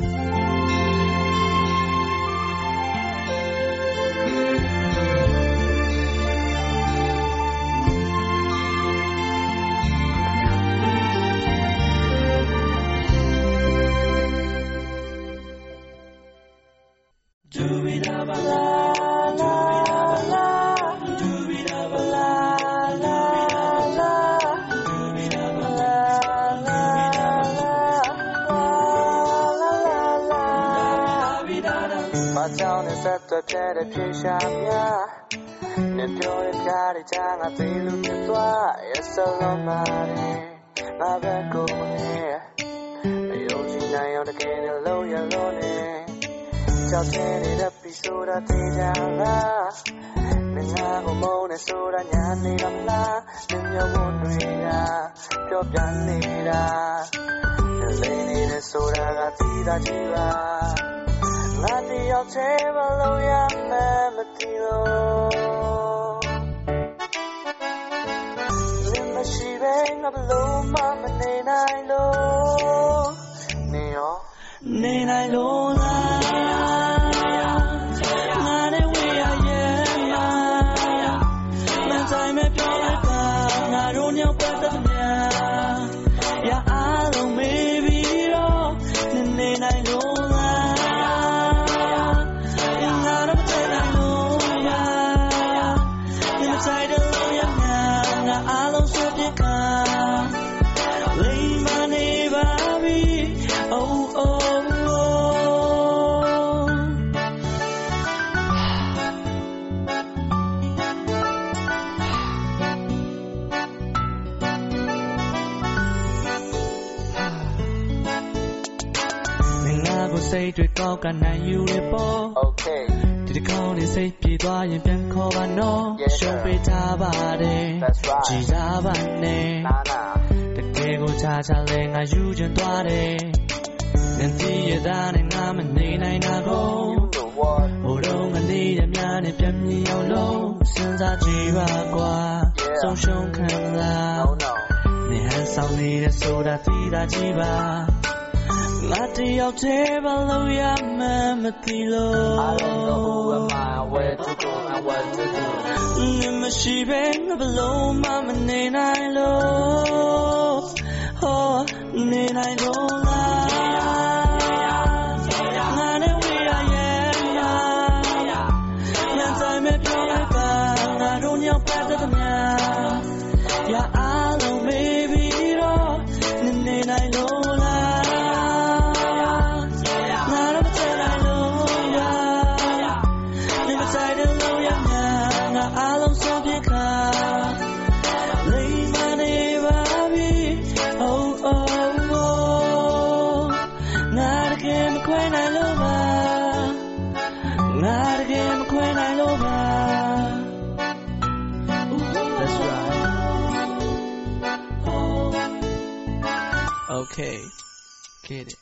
တဲ့ ငါပဲကိုမနေအယုံကြည်နိုင်အောင်တကယ်နဲ့လုံးရလို့နေကြောက်နေတဲ့ပြီးဆိုတာသိကြလားမင်းငါကိုမုန်းနေဆိုတာညာနေကမလားမင်းမျိုးမတွေကပြောပြနေတာလေးနေတဲ့ဆိုတာကသိတာကြည့်ပါငါတယောက်တည်းမလို့ရမယ်မသိလို့ ရှိပဲငါဘလို့မှမနေနိုင်လို့နေရောနေနိုင်လို့လား တ်တွေကောက်ကနိုင်ယူရပေါ့ Okay ဒီတကောင်းလေးစိတ်ပြေသွားရင်ပြန်ခေါ်ပါနော် ရှုံးပေးထားပါတယ် That's right ကြည်စားပါနဲ့နာနာတကယ်ကိုချာချာလဲငါယူချင်သွားတယ်နင်သိရတဲ့နဲ့ငါမနေနိုင်တာကို You know what ဟိုတော့ငနေရများနဲ့ပြန်မြင်အောင်လို့စဉ်းစားကြည့်ပါကွာ Yeah ဆုံးရှုံးခံလား No no နေဟန်ဆောင်နေတဲ့ဆိုတာသိတာကြည့်ပါ ငါတယောက်တည်းမလို့ရမှန်းမသိလို့ I don't know who am I where to go and what to do နေမရှိပဲငါဘလို့မှမနေနိုင်လို့ဟောနေနိုင်လို့ get it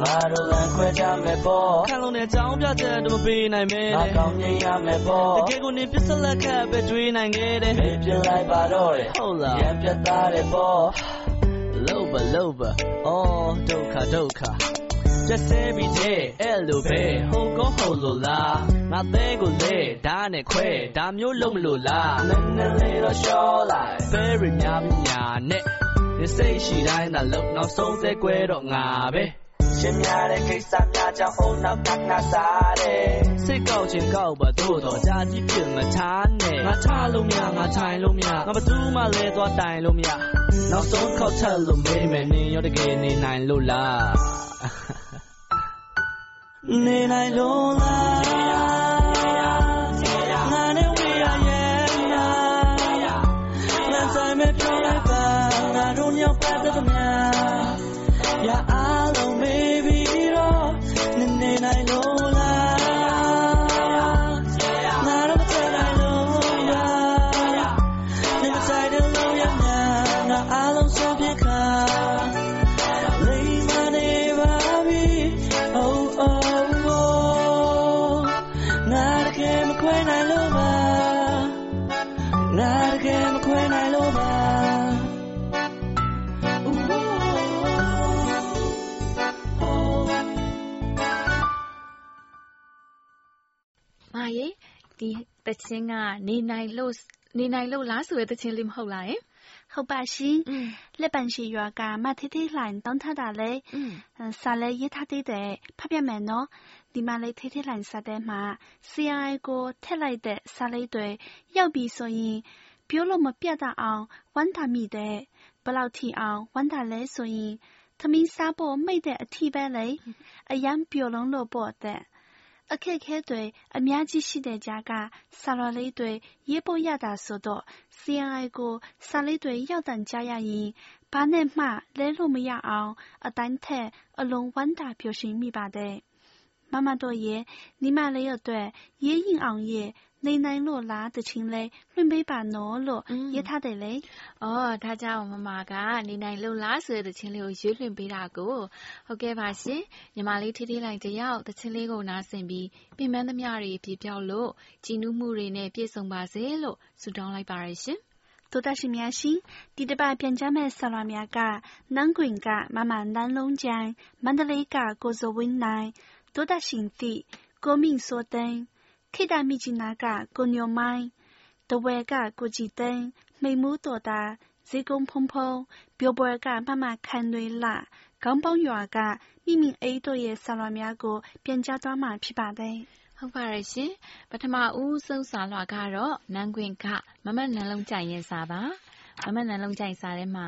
ငါတို့လမ်းခွဲကြမယ်ပေါ့ခံလုံးနဲ့ကြောင်းပြချက်တော့မပေးနိုင်မဲငါကောင်းမြင်ရမယ်ပေါ့တကယ်ကိုနေပစ္စလက်ခတ်ပဲတွေးနိုင်ခဲ့တယ်မေးပြလိုက်ပါတော့တယ်ဟုတ်လားရံပြတ်သားတယ်ပေါ့လောဘလောဘအော်ဒုက္ခဒုက္ခကျက်စဲပြီးတဲ့အဲ့လိုပဲဟိုကောဟိုလိုလားငါသေးကိုလေဓာတ်နဲ့ခွဲဒါမျိုးလုံးမလို့လားနည်းနည်းလေးတော့ရှော့လိုက် very များပြီးများနဲ့ ဒီစိတ်ရှိတိုင်းသာလုံနောက်ဆုံးသေးကွဲတော့ငါပဲရှင်းများတဲ့ကိစ္စများကြောင့်အုံနောက်ကနာစားတယ်စိတ်ကောက်ခြင်းကောက်ပါတို့တော့ကြာကြီးပြမထားနဲ့ငါထားလို့မရငါထိုင်လို့မရငါဘသူမှလဲသွားတိုင်လို့မရနောက်ဆုံးခောက်ချက်လို့မေးမယ်နင်ရောတကယ်နေနိုင်လို့လားနေနိုင်လို့လား ဒီတချင်းကနေနိုင်လို့နေနိုင်လို့လားဆိုတဲ့တချင်းလေးမဟုတ်လားယင်ဟုတ်ပါရှင်လက်ပံရှိရွာကမထေးထေးလှိုင်တောင်းထတာလေစာလဲရေးထားသေးတယ်ဖတ်ပြမယ်နော်ဒီမှာလေးထေးထေးလှိုင်စာတဲမှာ CI ကိုထက်လိုက်တဲ့စာလေးတွေရောက်ပြီဆိုရင်ပြောလို့မပြတ်တအောင်ဝမ်းသာမိတဲ့ဘလောက်ထီအောင်ဝမ်းသာလဲဆိုရင်သမီးစားဖို့မိတ်တဲ့အထီးပဲလေအယံပျော်လုံးလို့ပေါ့တဲ့ အခက်အခဲတွေအများကြီးရှိတဲ့ကြားက စာရွက်လေးတွေရေးဖို့ရတာဆိုတော့ CNI ကို စာလေးတွေရောက်သံကြားရရင် ဘာနဲ့မှ လဲလို့မရအောင် အတိုင်းထက် အလွန်ဝမ်းသာပျော်ရွှင်မိပါတယ်။妈妈တို့ရဲ့ ညီမလေးအတွက် ရေးရင်းအောင်ရဲ့ လွှင့်ပေးပါနော်လို့ရေးထားတယ်လေ။အော်ဒါကြောင့်မမကနေနိုင်လို့လားဆိုတဲ့တချင်းလေးကိုရွေးလွှင့်ပေးတာကိုဟုတ်ကဲ့ပါရှင်။ညီမလေးထေးထေးလိုက်တယောက်တချင်းလေးကိုနားဆင်ပြီးပြင်ပန်းသမျှတွေပြပြောက်လို့ကြည်နူးမှုတွေနဲ့ပြည့်စုံပါစေလို့ဆုတောင်းလိုက်ပါရရှင်။多大是များရှင်ဒီတပတ်ပြန်ကြမဲ့ဆလာများကနန်းကွင်ကမမနန်းလုံးကျန်းမန္တလေးကကိုဇော်ဝင်းနိုင်多大ရှင်တိကိုမင်းစောသိန်း ခေတ္တမြစ်ကြီးနားကကိုညိုမိုင်းတဝဲကကိုကြည်သိန်းမိမှုတော်တာဇေကုံဖုံဖုံပျော်ပွဲကမမခန်တွေလခေါင်းပေါင်းရွာကမိမိအိတ်တို့ရဲ့ဆာလွာများကိုပြန်ကြားသွားမှာဖြစ်ပါတယ်ဟုတ်ပါရဲ့ရှင်ပထမဦးဆုံးစာလွှာကတော့နန်းခွင်ကမမနန်းလုံးကြိုင်ရဲ့စာပါမမနန်းလုံးကြိုင်စာထဲမှာ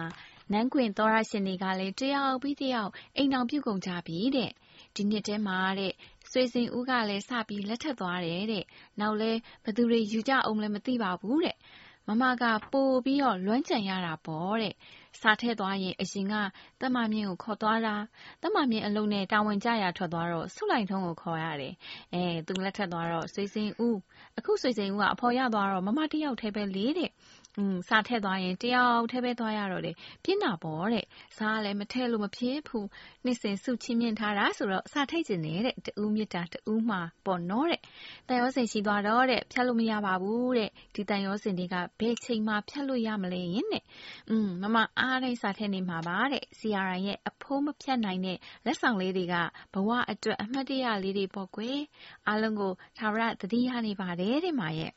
နန်းခွင်သောရရှင်တွေကလည်းတယောက်ပြီးတယောက်အိမ်အောင်ပြုတ်ကုန်ကြပြီတဲ့ဒီနှစ်ထဲမှာတဲ့ ဆွေစဉ်ဦးကလည်း စပြီး လက်ထပ်သွားတယ်တဲ့။နောက်လဲဘသူတွေ ယူကြအောင်လည်းမသိပါဘူးတဲ့။မမက ပိုပြီးတော့ လွမ်းကြံရတာပေါ့တဲ့။စာထဲသွားရင်အရင်ကတက်မမြင့်ကို ခေါ်သွားတာ။တက်မမြင့်အလုံးနဲ့ တာဝန်ကျရာ ထွက်သွားတော့ဆုလိုက်ထုံးကို ခေါ်ရတယ်။အဲသူလက်ထက်သွားတော့ ဆွေစဉ်ဦး အခု ဆွေစဉ်ဦးက အဖော်ရသွားတော့ မမတယောက်တည်းပဲလေတဲ့။ อืมစာထည့်သွားရင်တယောက်တည်းပဲသွားရတော့တယ်ပြင်းတာပေါ့တဲ့စာကလည်းမထည့်လို့မဖြစ်ဘူးနှစ်စဉ်စုချင်းမြင့်ထားတာဆိုတော့စာထိတ်ကျင်နေတဲ့တူးမြစ်တာတူးမှာပေါ့နော်တဲ့တန်ရောစင်ရှိသွားတော့တဲ့ဖြတ်လို့မရပါဘူးတဲ့ဒီတန်ရောစင်တွေကဘယ်ချိန်မှဖြတ်လို့ရမလဲယင်တဲ့อืมမမအားတိုင်းစာထည့်နေမှာပါတဲ့ CRI ရဲ့အဖိုးမဖြတ်နိုင်တဲ့လက်ဆောင်လေးတွေကဘဝအတွက်အမှတ်တရလေးတွေပေါ့ကွယ်အားလုံးကိုသာရသတိရနေပါတယ်တဲ့မာရဲ့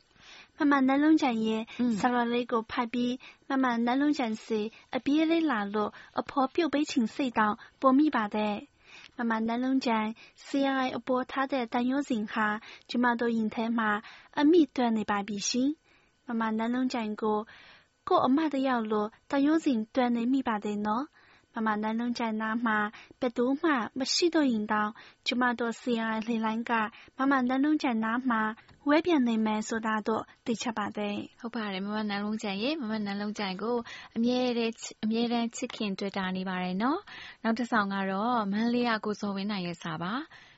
妈妈南龙江也，撒了那个派比，妈妈南龙江是阿别的拉路，阿婆表北青隧道波米巴的。妈妈南龙江是爱阿婆他的单有人哈，就嘛都引台嘛，阿米端的白比心。妈妈南龙江个，个阿妈的要路，单有人端的米巴的喏。妈妈南龙江那嘛，别多嘛，没许多引导，就嘛都是爱来兰个，妈妈南龙江那嘛。 ဝဲပြန်နိုင်မယ်ဆိုတာတော့သိချပါတယ်ဟုတ်ပါတယ်မမနန်းလုံးကြိုင်ရေမမနန်းလုံးကြိုင်ကိုအမြဲတည်းအမြဲတမ်းချစ်ခင်တွေ့တာနေပါတယ်နော်နောက်တစ်ဆောင်ကတော့မန်းလေးရကိုစောဝင်းနိုင်ရဲ့စာပါ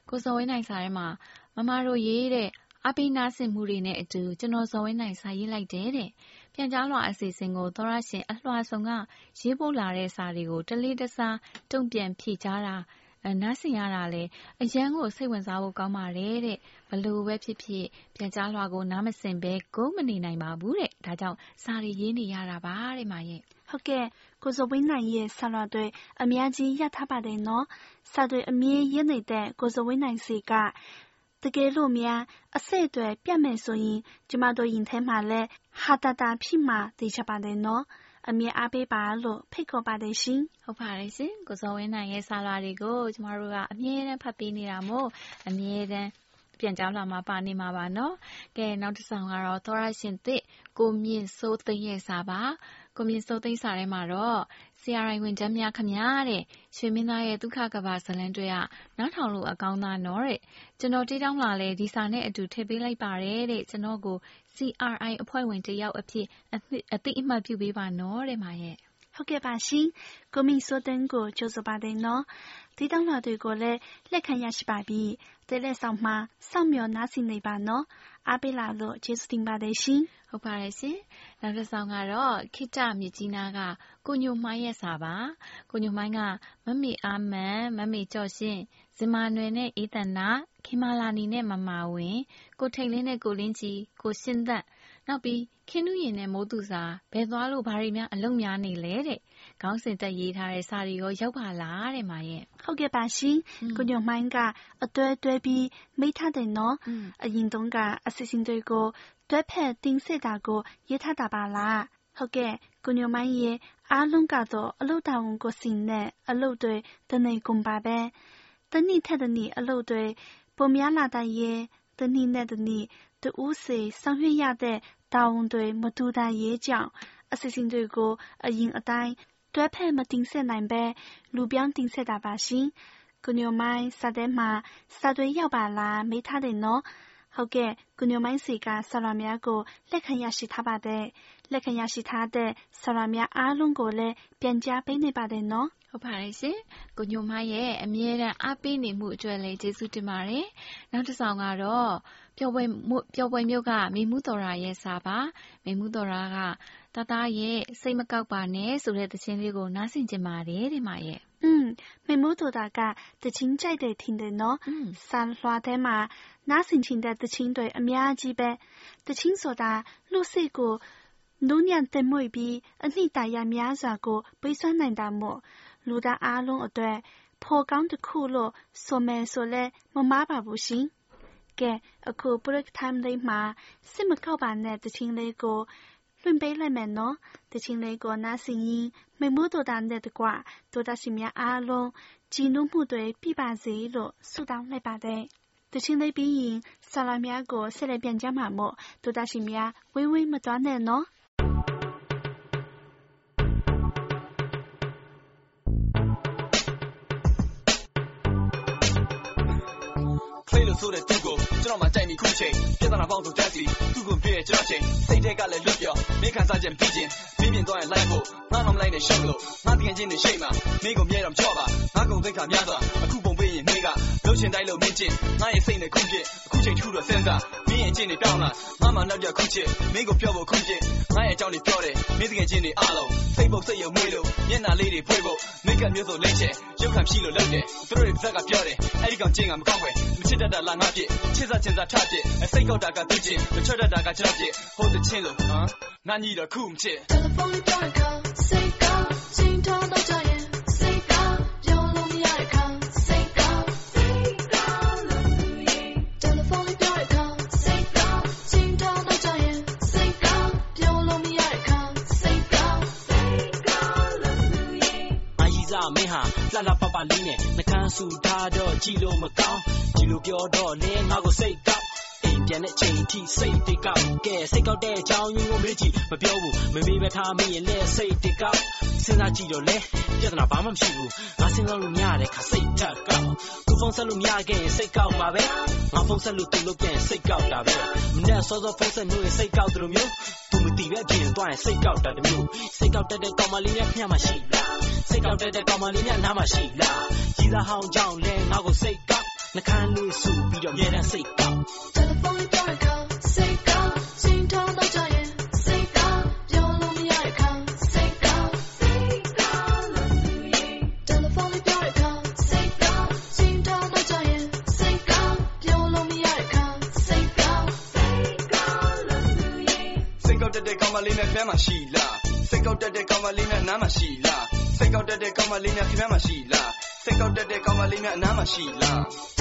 ကိုစောဝင်းနိုင်စာထဲမှာမမတို့ရေးတဲ့အပိနာစင်မှုတွေနဲ့အတူကျွန်တော်စောဝင်းနိုင်စာရေးလိုက်တယ်တဲ့ပြန်ကြားလွှာအစီအစဉ်ကိုသောရရှင်အလှဆောင်ကရေးပို့လာတဲ့စာတွေကိုတလေးတစားတုံ့ပြန်ဖြေကြားတာ နားဆင်ရတာလည်း အရမ်းကို စိတ်ဝင်စားဖို့ ကောင်းပါတယ်တဲ့ဘလို့ပဲဖြစ်ဖြစ် ပြန်ကြားလွှာကို နားမစင်ဘဲကိုမနေနိုင်ပါဘူးတဲ့ ဒါကြောင့် စာရီရေးနေရတာပါတဲ့မရဲ့ဟုတ်ကဲ့ ကိုစိုးဝင်းနိုင်ရဲ့ဆာလွှာတွေ အများကြီး ရထားပါတယ်နော် စာတွေ အမြဲရေးနေတဲ့ ကိုစိုးဝင်းနိုင်စီက တကယ်လို့များ အဆက်အသွယ် ပြတ်မယ်ဆိုရင် ကျမတို့ ရင်ထဲမှာလည်း ဟာတာတာ ဖြစ်မှသိချပါတယ်နော် အမြဲအားပေးပါလို့ဖိတ်ခေါ်ပါတယ်ရှင်။ဟုတ်ပါတယ်ရှင်။ကိုစောဝင်းနိုင်ရဲ့စာလွှာတွေကိုကျမတို့ကအမြဲတမ်းဖတ်ပေးနေတာမို့အမြဲတမ်းပြန်ကြားလာမှာပါနေမှာပါနော်။ကဲနောက်တစ်ဆောင်ကတော့သောရရှင်သစ်ကိုမြင့်စိုးသိန်းရဲ့စာပါ။ကိုမြင့်စိုးသိန်းစာထဲမှာတော့ CRI ဝင်ချမ်းများခမညာတဲ့ရွှေမင်းသားရဲ့ဒုက္ခကဘာဇလန်းတွေကနားထောင်လို့အကောင်းသားနော်တဲ့ကျွန်တော်တေးတောင်းလာလဲဒီစာနဲ့အတူထည့်ပေးလိုက်ပါတယ်တဲ့ကျွန်တော်ကို CRI အဖွဲ့ဝင်တယောက်အဖြစ် အသိအမှတ်ပြုပေးပါနော်တဲ့ မာရဲ့ ဟုတ်ကဲ့ပါရှင်ကိုမီဆိုတဲ့ကိုကြိုးစားပါတယ်နော် ဒီတောင်းလာတွေကိုလည်းလက်ခံရရှိပါပြီတဲလက်ဆောင်မှာစောင့်မျှော်နားဆင်နေပါနော်အားပေးလာလို့ကျေးဇူးတင်ပါတယ်ရှင်ဟုတ်ပါတယ်ရှင်နောက်တစ်ဆောင်ကတော့ခိတမြကြီးနာကကိုညိုမိုင်းရဲ့စာပါကိုညိုမိုင်းကမမေအာမန်မမေကြော့ရှင်ဇင်မာနွယ်နဲ့အေးတန်နာခင်မာလာနီနဲ့မမာဝင်ကိုထိန်လင်းနဲ့ကိုလင်းကြီးကိုရှင်းသက်နောက်ပြီးခင်းနူးရင်နဲ့မိုးသူစာဘယ်သွားလို့ဘာတွေများအလုံများနေလဲတဲ့ ခေါင်းစဉ်တက်ရေးထားတဲ့စာတွေရောရောက်ပါလားတဲ့မာရဲ့ဟုတ်ကဲ့ပါရှင်ကိုညိုမိုင်းကအတွဲတွဲပြီးမိထားတယ်နော်အရင်တုန်းကအစီအစဉ်တွေကိုတွဲဖက်တင်ဆက်တာကိုရေးထားတာပါလားဟုတ်ကဲ့ကိုညိုမိုင်းရဲ့အားလုံးကတော့အလုတာဝန်ကိုစင်နဲ့အလုတွေတနေကုန်ပါပဲတနည်းထက်တနည်းအလုတွေပုံများလာတဲ့ရဲ့တနည်းနဲ့တနည်းတူးစီဆောင်ရွက်ရတဲ့တာဝန်တွေမတူတာရေးကြောင့်အစီအစဉ်တွေကိုအရင်အတိုင်း တွဲဖက်မတင်ဆက်နိုင်ဘဲ လူပြောင်းတင်ဆက်တာပါရှင်။ကိုညိုမိုင်းစာထဲမှာ စာတွေရောက်ပါလား မေးထားတယ်နော်။ဟုတ်ကဲ့ ကိုညိုမိုင်းစီကဆရာများကို လက်ခံရရှိထားပါတယ်။လက်ခံရရှိထားတဲ့ဆရာများအားလုံးကိုလည်း ပြန်ကြားပေးနေပါတယ်နော်။ဟုတ်ပါတယ်ရှင်။ကိုညိုမရဲ့ အမြဲတမ်းအားပေးနေမှုအတွက်လည်း ကျေးဇူးတင်ပါတယ်။နောက်တစ်ဆောင်ကတော့ ပျော်ပွဲပျော်ပွဲမျိုးကမိမှုတော်ရာရဲ့စာပါ။မိမှုတော်ရာက တသားရဲ့စိတ်မကောက်ပါနဲ့ဆိုတဲ့သချင်းလေးကိုနားဆင်ကြပါတယ်တဲ့မရဲ့။อืมမိမှုတော်တာကသချင်းကြိုက်တယ်ထင်တယ်နော်။ဆန်လွှာထဲမှာနားဆင်ချင်တဲ့သချင်းတွေအများကြီးပဲ။သချင်းဆိုတာလူစိတ်ကိုနူးညံ့သိမ်မွေ့ပြီးအနှစ်သာရများစွာကိုပေးစွမ်းနိုင်တာမို့လူသားအားလုံးအတွက်ဖော်ကောင်းတစ်ခုလို့ဆိုမယ်ဆိုလဲမမှားပါဘူးရှင်။ကဲအခု break time လေးမှာစစ်မကောက်ပါနဲ့တချ င်းလေးကိုလွှင့်ပေးလိုက်မယ်နော်။တချင်းလေးကိုနားဆင်ရင်မိမိုးတို့တာနဲ့တကွတို့တာရှင်များအားလုံးကြည်နူးမှုတွေပြပါစေလို့ဆုတောင်းလိုက်ပါတယ်။တချင်းလေးပြီးရင်ဆလာများကို ဆက်လက်ပြန်ကြမှာမို့တို့တာရှင်များဝေးဝေးမသွားနဲ့နော်။ဆိုတဲ့သူကိုကျွန်တော်မှကြိုက်မိခုချိန်ပြဿနာပေါင်းစုံတက်စီသူ့ကိုပြည့်ကျွန်တော်ချိန်စိတ်ထဲကလည်းလွတ်ပြောမင်းခံစားချက်ပြီးချင်းမင်းပြင်သွားရင်လိုက်ဖို့ငါမှမလိုက်နဲ့ရှုပ်လို့ငါတကယ်ချင်းနေရှိမှမင်းကိုမြဲတော့ကြော့ပါငါကုန်သိက္ခာများစွာအခုပုံပေးရင်မင်း ကလှုပ်ရှင်တိုက်လို့မင်းချင်းငါရဲ့စိတ်နဲ့ခုပြအခုချိန်တစ်ခုတော့စဉ်းစားမင်းရဲ့အချင်းတွေတောင်းလာငါမှနောက်ပြခုချစ်မင်းကိုပြောဖို့ခုချစ်ငါရဲ့အကြောင်းတွေပြောတယ်မင်းတကယ်ချင်းတွေအားလုံးစိတ်ပုတ်စိတ်ယုံမွေးလို့မျက်နှာလေးတွေဖွေးဖို့မိတ်ကမျိုးစုံလိမ့်ချက်ရုပ်ခံဖြီးလို့လုပ်တယ်သူတို့တွေဇက်ကပြောတယ်အဲ့ဒီကောင်ချင်းကမကောက်ွယ်မချစ်တတ်တာလားငါပြစ်ချစ်စားချင်စားထပြစ်စိတ်ကောက်တာကသူချင်းမချွတ်တတ်တာကကျွန်တော်ပြစ်ဟိုးတဲ့ချင်းလို့ဟမ်ငါညီတော့ခုမချစ် Telephone ပြောရခါစိတ်ကောက်ချင်းထောင်းတော့ လှလှပပလေးနဲ့နှကန်းဆူထားတော့ကြည်လို့မကောင်းကြည်လို့ပြောတော့လေငါကိုစိတ်ကောက်အိမ် ပြန်တဲ့ချိန်ထိစိတ်တိကောက်ကဲစိတ်ကောက်တဲ့အကြောင်းရင်းကိုမေးကြည့်မပြောဘူးမမေးပဲထားမရင်လည်းစိတ်တိကောက်စဉ်းစားကြည့်တော့လေပြဿနာဘာမှမရှိဘူးငါစဉ်းစားလို့မရတဲ့ခါစိတ်ထက်ကောက်သူဖုန်းဆက်လို့မရခဲ့ရင်စိတ်ကောက်ပါပဲငါဖုန်းဆက်လို့သူလို့ပြန်စိတ်ကောက်တာပဲမနဲ့စောစောဖုန်းဆက်လို့စိတ်ကောက်တယ်လို့မျိုးသူမတီးပဲပြင်သွားရင်စိတ်ကောက်တာတမျိုးစိတ်ကောက်တတ်တဲ့ကောင်မလေးများခင်မှရှိလားစိတ်ကောက်တတ်တဲ့ကောင်မလေးများနားမှရှိလားရည်သားဟောင်းကြောင့်လဲငါကိုစိတ်ကောက်နှခမ်းလေးဆူပြီးတော့မြဲတမ်းစိတ်ကောက် မလေးနဲ့ဖမ်းမှရှိလားစိတ်ကောက်တဲ့ကောင်မလေးနဲ့နားမှရှိလားစိတ်ကောက်တဲ့ကောင်မလေးနဲ့ဖမ်းမှရှိလားစိတ်ကောက်တဲ့ကောင်မလေးနဲ့အနားမှရှိလား Telephone လေး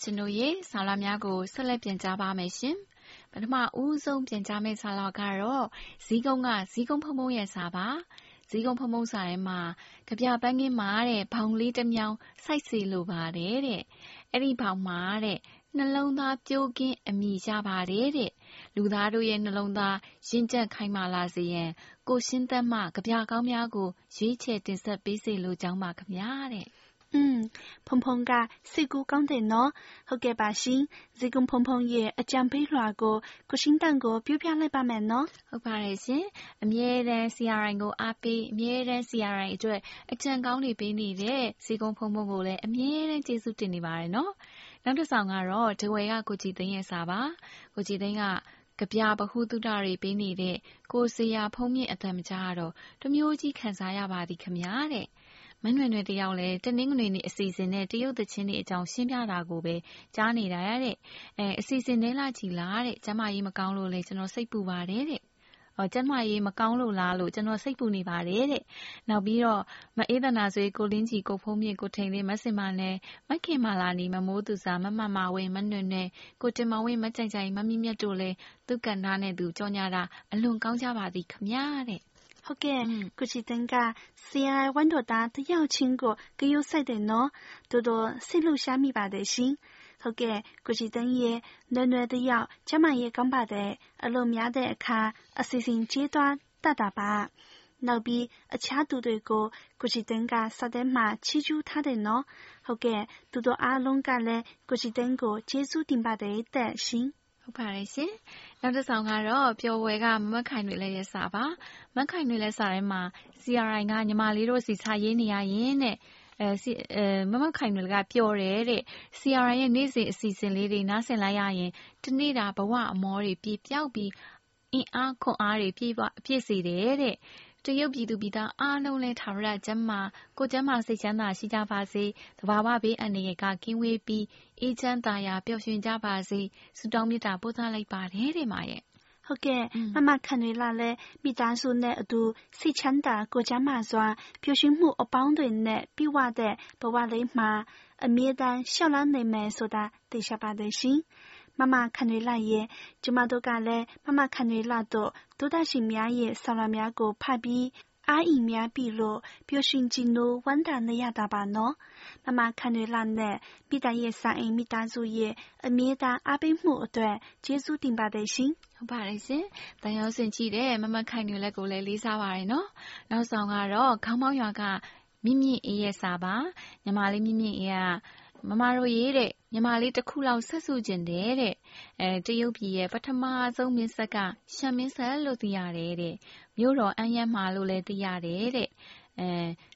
ရရှင်တို့ရေဆောင်းလာများကိုဆက်လက်ပြန်ကြားပါမယ်ရှင်။ပထမဦးဆုံးပြန်ကြားမယ့်စာလောက်ကတော့ဇီးကုန်းကဇီးကုန်းဖုံဖုံရဲ့စာပါဇီးကုန်းဖုံဖုံစာထဲမှာကြပြပန်းကင်းမှာတဲ့ဘောင်လေးတစ်မြောင်စိုက်စီလိုပါတယ်တဲ့အဲ့ဒီဘောင်မှာတဲ့နှလုံးသားပြိုးကင်းအမိရပါတယ်တဲ့လူသားတို့ရဲ့နှလုံးသားရင်ကျက်ခိုင်မာလာစေရန်ကိုရှင်းသက်မှကြပြကောင်းများကိုရွေးချယ်တင်ဆက်ပေးစေလိုကြောင်းပါခင်ဗျာတဲ့ 嗯，鹏鹏噶四姑讲的喏，好嘅把心，这个鹏鹏ရဲ့အကြံပေးလွှာကိုကိုရှင်းတန်ကိုပြောပြလိုက်ပါမယ်နော်။ဟုတ်ပါတယ်ရှင်။အမြဲတမ်း CRI ကိုအားပေးအမြဲတမ်း CRI အတွက်အကြံကောင်းတွေပေးနေတဲ့စီကုံဖုံဖုံကိုလည်းအမြဲတမ်းကျေးဇူးတင်နေပါတယ်နော်။နောက်တစ်ဆောင်ကတော့ဒဝဲကကိုကြည်သိန်းရဲ့စာပါ။ကိုကြည်သိန်းက ကဗျာဗဟုသုတတွေပေးနေတဲ့ကိုဇေယျဘုန်းမြင့်အသံမကြားရတော့တမျိုးကြီးခံစားရပါသည်ခင်ဗျာတဲ့။ မနွယ်နွယ်တယောက်လည်း တနင်္ဂနွေနေ့အစီအစဉ်နဲ့ တရုတ်သီချင်းတွေအကြောင်း ရှင်းပြတာကိုပဲ ကြားနေတာတဲ့။အစီအစဉ်ထဲလာကြည့်လားတဲ့။ကျန်းမာရေးမကောင်းလို့လည်း ကျနော် စိတ်ပူပါတယ်တဲ့ ကျန်းမာရေးမကောင်းလို့လားလို့ ကျနော် စိတ်ပူနေပါတယ်တဲ့။နောက်ပြီးတော့ မအေးသန္တာဆွေ၊ကိုလင်းကြည်၊ကိုဖုန်းမြင့်၊ကိုထိန်လင်း၊မဇင်မာနယ်၊မခင်မာလာနီ၊မမိုးသူဇာ၊မမာမာဝင်း၊မနွယ်နွယ်၊ကိုတင်မောင်ဝင်း၊မကြိုင်ကြိုင်၊မမြင့်မြတ်တို့လည်း သူ့ကဏ္ဍနဲ့သူ ကြော်ငြာတာ အလွန်ကောင်းကြပါသည်ခင်ဗျာတဲ့။ ဟုတ်ကဲ့ကုချီတန်ကစီအိုင်ဝန်တော်သားတယောက်ချင်းကိုဂရုစိုက်တယ်နော်။တော်တော်စိတ်လှုပ်ရှားမိပါတယ်ရှင်ဟုတ်ကဲ့ကိုကြည်သိန်းရဲ့နွယ်နွယ်တယောက်ကျမရဲ့ကောင်းပါတဲ့အလိုများတဲ့အခါအစီအစဉ်ကျေးသွားတတ်တာပါနောက်ပြီးအခြားသူတွေကိုကိုကြည်သိန်းကစာထဲမှာချီးကျူးထားတယ်နော်ဟုတ်ကဲ့သူတို့အားလုံးကလည်းကိုကြည်သိန်းကိုကျေးဇူးတင်ပါတယ်တဲ့ရှင် ဟုတ်ပါတယ်ရှင်။နောက်တစ်ဆောင်ကတော့ပျော်ဝယ်ကမမခိုင်တွေလည်းရစာပါ။မခိုင်တွေလည်းစာထဲမှာ CRI ကညီမလေးတို့စီစာရေးနေရရင်တဲ့မမခိုင်နွယ်ကပြောတယ်တဲ့။ CRI ရဲ့နေ့စဉ်အစီအစဉ်လေးတွေနားဆင်လိုက်ရရင်တနေ့တာဘဝအမောတွေပြေပျောက်ပြီးအင်အားခွန်အားတွေပြည့်စေတယ်တဲ့။ တရုတ်ပြည်သူပြည်သားအားလုံးလည်း ထာဝရကျန်းမာ၊ကိုယ်ကျန်းမာစိတ်ချမ်းသာရှိကြပါစေ၊သဘာဝဘေးအန္တရာယ်က ကင်းဝေးပြီး အေးချမ်းသာယာပျော်ရွှင်ကြပါစေ ဆုတောင်းမေတ္တာပို့သလိုက်ပါတယ်တဲ့ဟုတ်ကဲ့မမခံတွေလာလဲမိသားစုနဲ့အတူစိတ်ချမ်းသာကိုကျမ်းမာစွာပျော်ရွှင်မှုအပေါင်းတွေနဲ့ပြည့်ဝတဲ့ဘဝလေးမှာအမြဲတမ်းရှောက်လန်းနေမယ်ဆိုတာသိချပါတယ်ရှင်။ မမခံတွေလာရဲ့ ကျမတို့ကလည်း မမခံတွေလာတော့ဒုဒရှင်များရဲ့ဆောင်းလာများကို ဖတ်ပြီး အားအီများပြီလို့ ပျော်ရွှင်ကြည်နိုးဝမ်းသာနေရတာပါနော်။မမခံတွေလာနဲ့မိသားရဲ့စာအိမ်မိသားစုရဲ့ အမြဲတမ်းအားပေးမှုအတွက် ကျေးဇူးတင်ပါတယ်ရှင်။ဟုတ်ပါတယ်ရှင်။တန်ရုံးစင်ကြည့်တဲ့ မမခိုင်တွေလက်ကိုလည်း လေးစားပါတယ်နော်။နောက်ဆောင်ကတော့ ခေါင်းမောင်းရွာက မြင့်မြင့်အေးရဲ့စာပါ။ညီမလေး မြင့်မြင့်အေးက မမတို့ရေတဲ့ညီမလေးတစ်ခုလောက်ဆက်စုကျင်တယ်တဲ့။အဲတရုတ်ပြည်ရဲ့ပထမဆုံးမင်းဆက်ကရှမ်းမင်းဆက်လို့သိရတယ်တဲ့။မြို့တော်အမ်းယမ်းမှာလို့လည်းသိရတယ်တဲ့။အဲ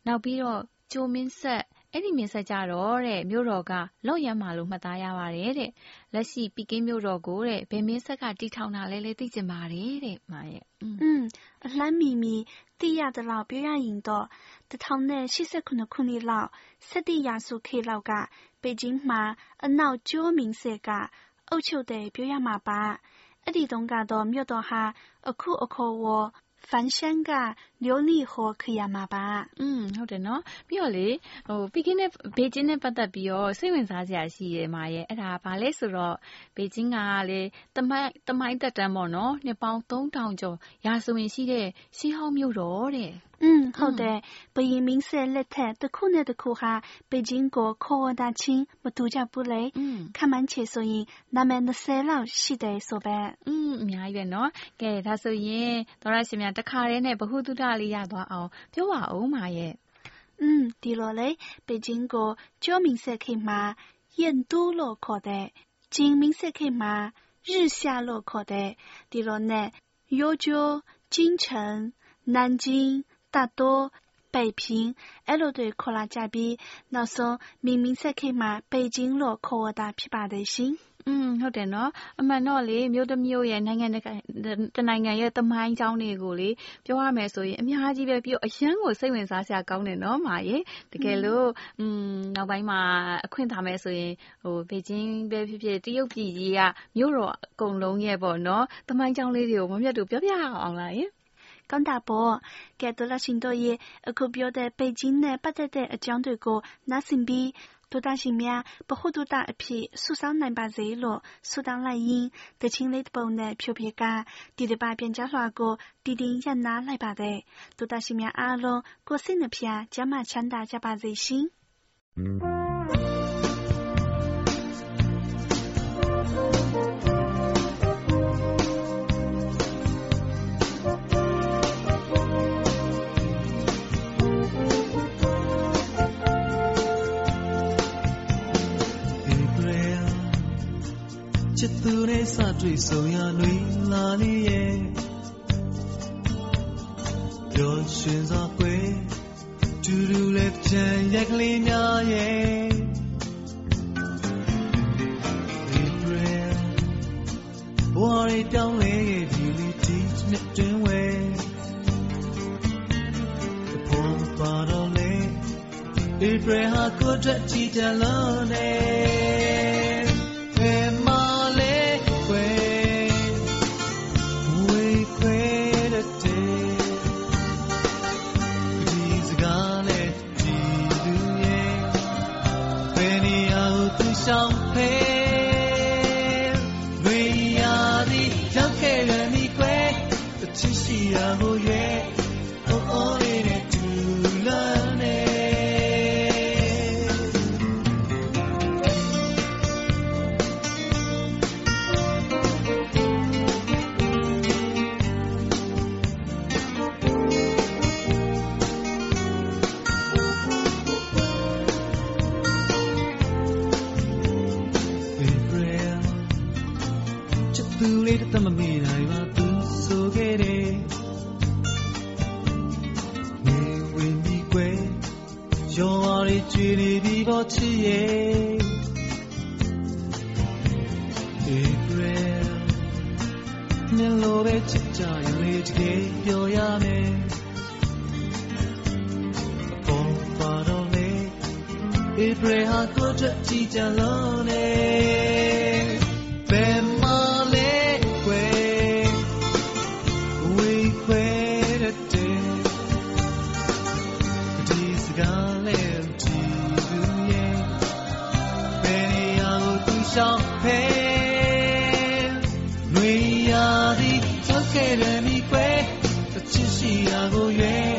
နောက်ပြီးတော့ကြိုမင်းဆက်အဲ့ဒီမြင်ဆက်ကြတော့တဲ့မြို့တော်ကလော့ရမ်းမာလို့မှတ်သားရပါတယ်တဲ့လက်ရှိပီကင်းမြို့တော်ကိုတဲ့ဘယ်မင်းဆက်ကတီထောင်တာလဲလဲသိကျင်ပါတယ်တဲ့မာရဲ့อืมအလှမ်းမီမီသိရတဲ့လောက်ပြောရရင်တော့1089ခုနှစ်လောက်17ရာစုခေတ်လောက်က ပေကျင်းမှာအနောက်ကျိုးမင်းဆက်က အုပ်ချုပ်တဲ့ပြောရမှာပါအဲ့ဒီတုန်းကတော့မြို့တော်ဟာအခုအခေါ်ဝ凡山က琉璃河ခရမှာပါ။อืมဟုတ်တယ်နော်။ပြီးတော့လေဟိုပီကင်းနဲ့ဘေကျင်းနဲ့ပတ်သက်ပြီးတော့စိတ်ဝင်စားစရာရှိတယ်မာရဲ့။အဲ့ဒါဘာလဲဆိုတော့ဘေကျင်းကလေတမိုင်းတမိုင်းတက်တန်းပေါ့နော်။နှစ်ပေါင်း3000ကျော်ရာဇဝင်ရှိတဲ့ရှေးဟောင်းမြို့တော်တဲ့။ 嗯，好的。不因明色热太，得苦呢得苦哈。北京过可我大清，不度假不累。嗯，看满切所以，那么那色老ရှိတယ်ဆိုပဲ။อืมအများကြီးပဲနော်။ကဲဒါဆိုရင်ဒေါရရှင်များတခါတည်းနဲ့ဘ ഹു တုတလေးရသွားအောင်ပြောပါဦးမာရဲ့။嗯，ဒီလိုလေ北京过焦明色ခေမှာ燕都လို့ခေါ်တဲ့金明色ခေမှာ日下လို့ခေါ်တဲ့ဒီလိုနဲ့幽州、京城、南京 大多北平အဲ့လိုတွေခေါ်လာကြပြီးနောက်ဆုံးမင်းမင်းဆက်ခေတ်မှာပေကျင်းလို့ခေါ်ဝတာဖြစ်ပါတယ်ရှင်။อืมဟုတ်တယ်နော်အမှန်တော့လေမြို့တစ်မြို့ရဲ့နိုင်ငံတနိုင်ငံရဲ့သမိုင်းကြောင်းတွေကိုလေပြောရမယ်ဆိုရင်အများကြီးပဲပြီးတော့အရန်ကိုစိတ်ဝင်စားစရာကောင်းတယ်နော်မာရေတကယ်လို့อืมနောက်ပိုင်းမှာအခွင့်ထားမယ်ဆိုရင်ဟိုဘေကျင်းပဲဖြစ်ဖြစ်တရုတ်ပြည်ကြီးကမြို့တော်အကုန်လုံးရဲ့ပေါ့နော်သမိုင်းကြောင်းလေးတွေကိုမမြတ်တို့ပြောပြအောင်လားယင်ကောင်းတာပေါ့ကဲဒေါ်လာရှ င်တို့ရဲ့အခုပြောတဲ့ပေကျင်းနဲ့ပတ်သက်တဲ့အကြောင်းတွေကိုနားဆင်ပြီးဒေါက်တာရှင်များဗဟုသုတအဖြစ်ဆုဆောင်းနိုင်ပါစေလို့ဆုတောင်းလိုက်ရင်းတချင်းလေးတစ်ပုံနဲ့ဖြိုဖြေကဒီတစ်ပါပြန်ကြားလွှာကိုတည်တည်ရနာလိုက်ပါတယ်ဒေါ စတွေ့ဆုံရလွင်လာလေးရဲ့ပျော်ရွှင်စွာကွယ်ဒူဒူလေးပြန်ရက်ကလေးများရဲ့ April ဘဝရတောင်းလဲရဲ့ဒီလေးဒီနှစ်တွင်ဝဲဘဝပါတော့လဲ April ဟာကိုယ်အတွက်ကြည်တလုံးနဲ့ သူလေးတသမမေးတိုင်းပါသူဆိုခဲ့တယ်နေဝင်ဒီကွယ်ရောပါရီချွေနေပြီးတော့ချစ်ရဲ့ April နင်လိုပဲချစ်ကြရင်လေတကယ်ပြောရမယ်ပေါ်ပါတော့လေ April ဟာကိုယ်အတွက်ကြည်ကြလား ချစ်ရှိရာကိုရွယ်